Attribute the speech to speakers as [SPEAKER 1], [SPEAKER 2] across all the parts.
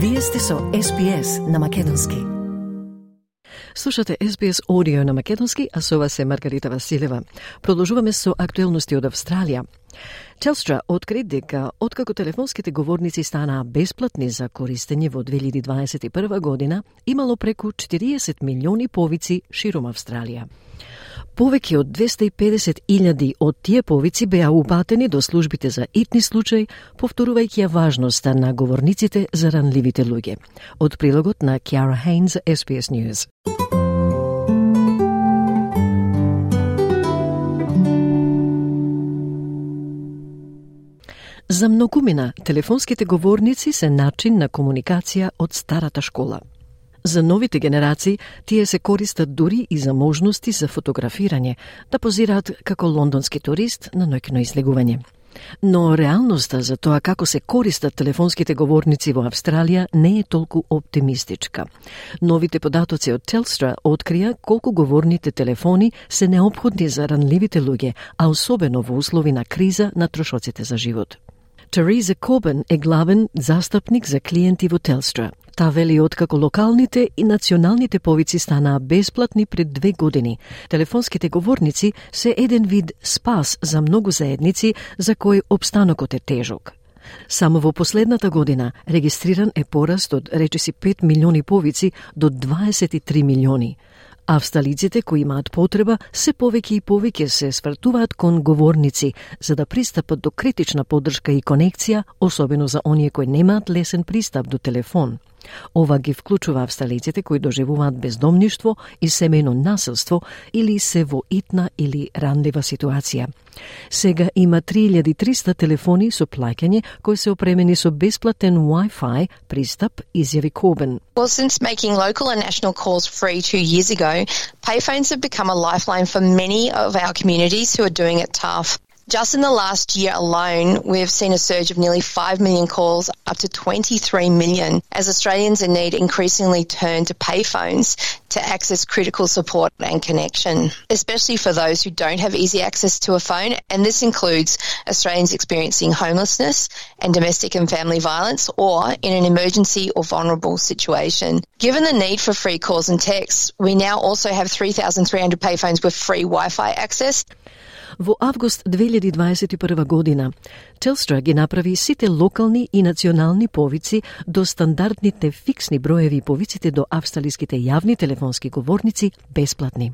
[SPEAKER 1] Вие сте со SPS на Македонски. Слушате SBS Audio на Македонски, а со вас е Маргарита Василева. Продолжуваме со актуелности од Австралија. Телстра откри дека откако телефонските говорници станаа бесплатни за користење во 2021 година, имало преку 40 милиони повици широм Австралија. Повеќе од 250.000 од тие повици беа упатени до службите за итни случаи, повторувајќи ја важноста на говорниците за ранливите луѓе. Од прилогот на Кјара Хейнс, SBS News. За многумина, телефонските говорници се начин на комуникација од старата школа – За новите генерации, тие се користат дури и за можности за фотографирање, да позираат како лондонски турист на ноќно излегување. Но реалноста за тоа како се користат телефонските говорници во Австралија не е толку оптимистичка. Новите податоци од Телстра открија колку говорните телефони се необходни за ранливите луѓе, а особено во услови на криза на трошоците за живот. Тереза Кобен е главен застапник за клиенти во Телстра. Та вели откако локалните и националните повици станаа бесплатни пред две години, телефонските говорници се еден вид спас за многу заедници за кои обстанокот е тежок. Само во последната година регистриран е пораст од речиси 5 милиони повици до 23 милиони. Австралиците кои имаат потреба се повеќе и повеќе се свртуваат кон говорници за да пристапат до критична поддршка и конекција, особено за оние кои немаат лесен пристап до телефон. Ова ги вклучува австралиците кои доживуваат бездомништво и семејно насилство или се во итна или ранлива ситуација. Сега има 3300 телефони со плаќање кои се опремени со бесплатен Wi-Fi пристап, изјави Кобен.
[SPEAKER 2] Well, since making local and national calls free two years ago, payphones have become a lifeline for many of our communities who are doing it tough. Just in the last year alone, we've seen a surge of nearly 5 million calls, up to 23 million, as Australians in need increasingly turn to payphones to access critical support and connection, especially for those who don't have easy access to a phone. And this includes Australians experiencing homelessness and domestic and family violence or in an emergency or vulnerable situation. Given the need for free calls and texts, we now also have 3,300 payphones with free Wi-Fi access.
[SPEAKER 1] Во август 2021 година, Телстра ги направи сите локални и национални повици до стандардните фиксни броеви повиците до австралиските јавни телефонски говорници бесплатни.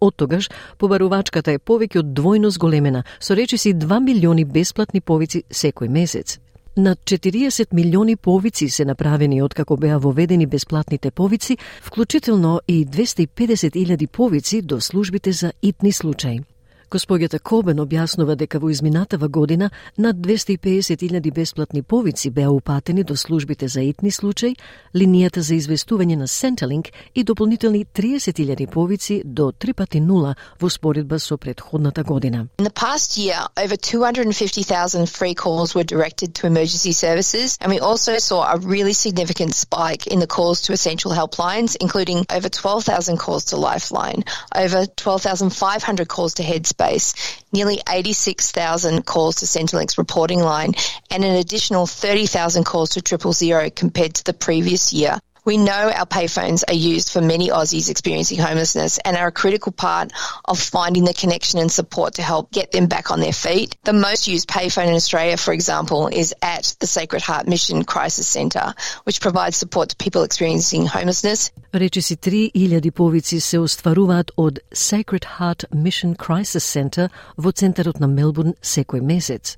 [SPEAKER 1] Од тогаш, побарувачката е повеќе од двојно зголемена, со речиси 2 милиони бесплатни повици секој месец. На 40 милиони повици се направени откако беа воведени бесплатните повици, вклучително и 250.000 повици до службите за итни случаи. Госпоѓата Кобен објаснува дека во изминатава година над 250.000 бесплатни повици беа упатени до службите за итни случај, линијата за известување на Centrelink и дополнителни 30.000 повици до 3 пати нула во споредба со предходната година.
[SPEAKER 2] In the past year, over 250,000 free calls were directed to emergency services, and we also saw a really significant spike in the calls to essential helplines, including over 12,000 calls to Lifeline, over 12,500 calls to Headspace, space, nearly 86,000 calls to Centrelink's reporting line, and an additional 30,000 calls to Triple Zero compared to the previous year. We know our payphones are used for many Aussies experiencing homelessness and are a critical part of finding the connection and support to help get them back on their feet. The most used payphone in Australia, for example, is at the Sacred Heart Mission Crisis Centre, which provides support to people experiencing homelessness.
[SPEAKER 1] Речиси 3000 повици се остваруваат од Sacred Heart Mission Crisis Center во центарот на Мелбурн секој месец.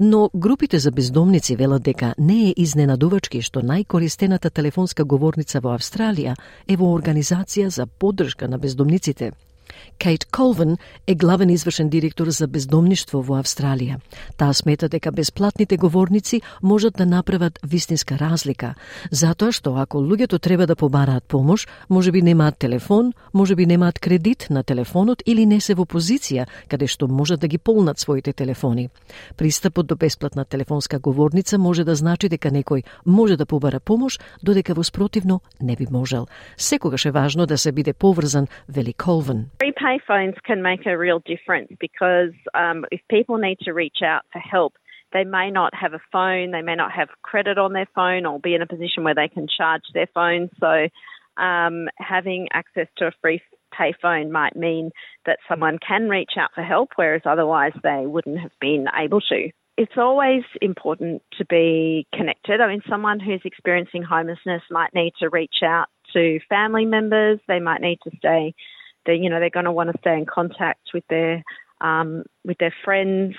[SPEAKER 1] Но групите за бездомници велат дека не е изненадувачки што најкористената телефонска зборница во Австралија е во Организација за поддршка на бездомниците – Кейт Колвен е главен извршен директор за бездомништво во Австралија. Таа смета дека бесплатните говорници можат да направат вистинска разлика, затоа што ако луѓето треба да побараат помош, може би немаат телефон, може би немаат кредит на телефонот или не се во позиција каде што можат да ги полнат своите телефони. Пристапот до бесплатна телефонска говорница може да значи дека некој може да побара помош, додека во спротивно не би можел. Секогаш е важно да се биде поврзан, вели Колвен.
[SPEAKER 3] Free payphones can make a real difference because um, if people need to reach out for help, they may not have a phone, they may not have credit on their phone or be in a position where they can charge their phone. So um, having access to a free payphone might mean that someone can reach out for help, whereas otherwise they wouldn't have been able to. It's always important to be connected. I mean, someone who's experiencing homelessness might need to reach out to family members. They might need to stay, they, you know, they're going to want to stay in contact with their um, with their friends.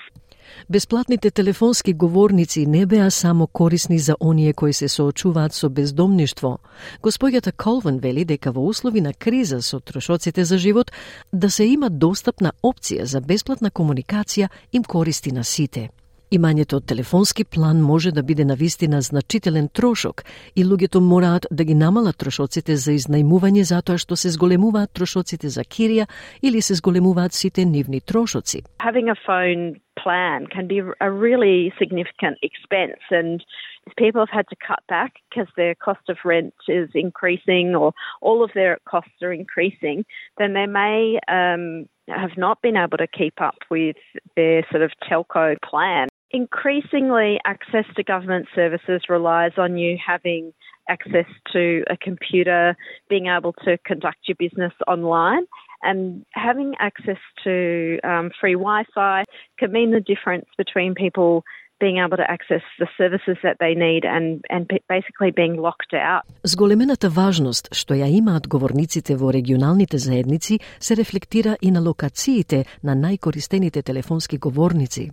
[SPEAKER 1] Бесплатните телефонски говорници не беа само корисни за оние кои се соочуваат со бездомништво. Господјата Колвен вели дека во услови на криза со трошоците за живот, да се има достапна опција за бесплатна комуникација им користи на сите. Имањето од телефонски план може да биде навистина значителен трошок и луѓето мораат да ги намалат трошоците за изнајмување затоа што се зголемуваат трошоците за кирија или се зголемуваат сите нивни трошоци.
[SPEAKER 3] Having a phone plan can be a really significant expense and if people have had to cut back because their cost of rent is increasing or all of their costs are increasing, then they may um, have not been able to keep up with their sort of telco plan. Increasingly, access to government services relies on you having access to a computer, being able to conduct your business online. And having access to um, free Wi Fi can mean the difference between people being able to access the services that they need and, and basically being locked out.
[SPEAKER 1] Зголемената важност што ја имаат говорниците во регионалните заедници се рефлектира и на локациите на најкористените телефонски говорници.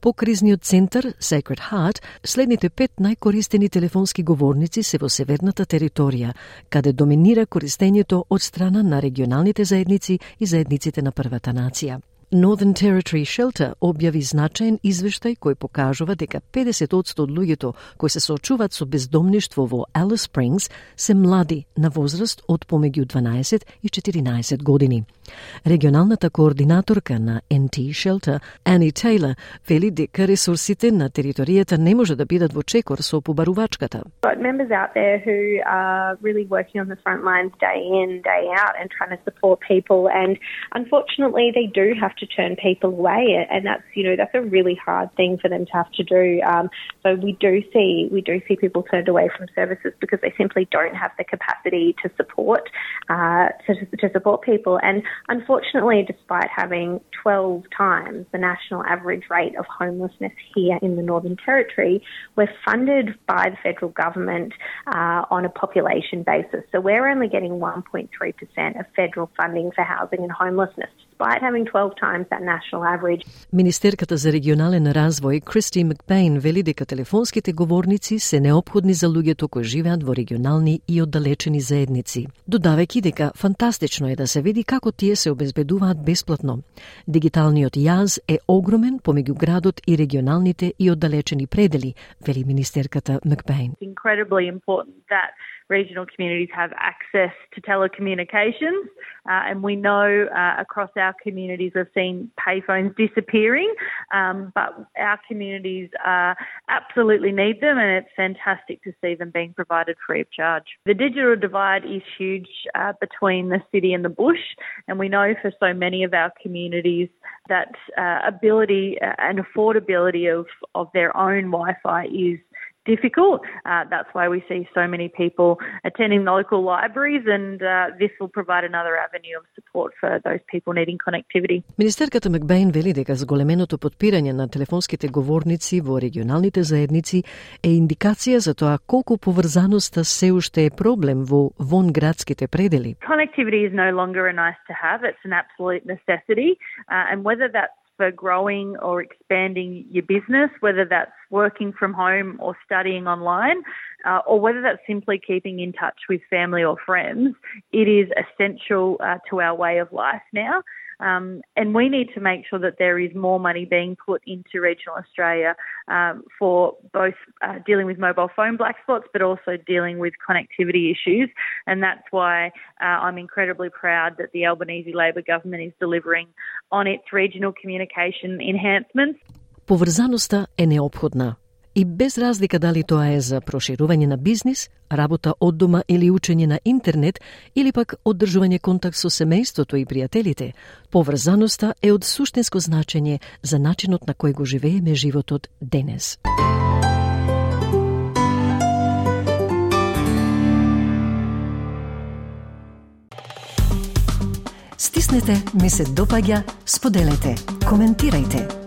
[SPEAKER 1] По кризниот центар Sacred Heart, следните пет најкористени телефонски говорници се во северната територија, каде доминира користењето од страна на регионалните заедници и заедниците на првата нација. Northern Territory Shelter објави значаен извештај кој покажува дека 50% од луѓето кои се соочуваат со бездомништво во Alice Springs се млади на возраст од помеѓу 12 и 14 години. Регионалната координаторка на NT Shelter, Ани Тейлор, вели дека ресурсите на територијата не може да бидат во чекор со побарувачката.
[SPEAKER 4] members out there who are really working on the front lines day in, day out and trying to support people and unfortunately they do have to turn people away, and that's you know that's a really hard thing for them to have to do. Um, so we do see we do see people turned away from services because they simply don't have the capacity to support uh, to, to support people. And unfortunately, despite having 12 times the national average rate of homelessness here in the Northern Territory, we're funded by the federal government uh, on a population basis. So we're only getting 1.3% of federal funding for housing and homelessness despite having 12 times that national average.
[SPEAKER 1] Министерката за регионален развој Кристи Макпейн вели дека телефонските говорници се необходни за луѓето кои живеат во регионални и оддалечени заедници, додавајќи дека фантастично е да се види како тие се обезбедуваат бесплатно. Дигиталниот јаз е огромен помеѓу градот и регионалните и оддалечени предели, вели министерката Макпейн.
[SPEAKER 3] Incredibly important that regional communities have access to telecommunications. Uh, and we know uh, across our communities we've seen payphones disappearing, um, but our communities uh, absolutely need them, and it's fantastic to see them being provided free of charge. The digital divide is huge uh, between the city and the bush, and we know for so many of our communities that uh, ability uh, and affordability of, of their own Wi Fi is difficult. Uh, that's why we see so many people attending the local libraries, and uh, this will provide another avenue of support for those people needing connectivity.
[SPEAKER 1] Министерката Макбейн вели дека зголеменото подпирање на телефонските говорници во регионалните заедници е индикација за тоа колку поврзаноста се уште е проблем во вон градските предели.
[SPEAKER 3] Connectivity is no longer a nice to have, it's an absolute necessity, uh, and whether that's for growing or expanding your business, whether that's working from home or studying online, uh, or whether that's simply keeping in touch with family or friends, it is essential uh, to our way of life now. Um, and we need to make sure that there is more money being put into regional Australia um, for both uh, dealing with mobile phone black spots, but also dealing with connectivity issues. And that's why uh, I'm incredibly proud that the Albanese Labor government is delivering on its regional communication enhancements.
[SPEAKER 1] Поврзаноста е необходна. И без разлика дали тоа е за проширување на бизнис, работа од дома или учење на интернет, или пак оддржување контакт со семејството и пријателите, поврзаноста е од суштинско значење за начинот на кој го живееме животот денес. Стиснете, ми се допаѓа, споделете, коментирајте.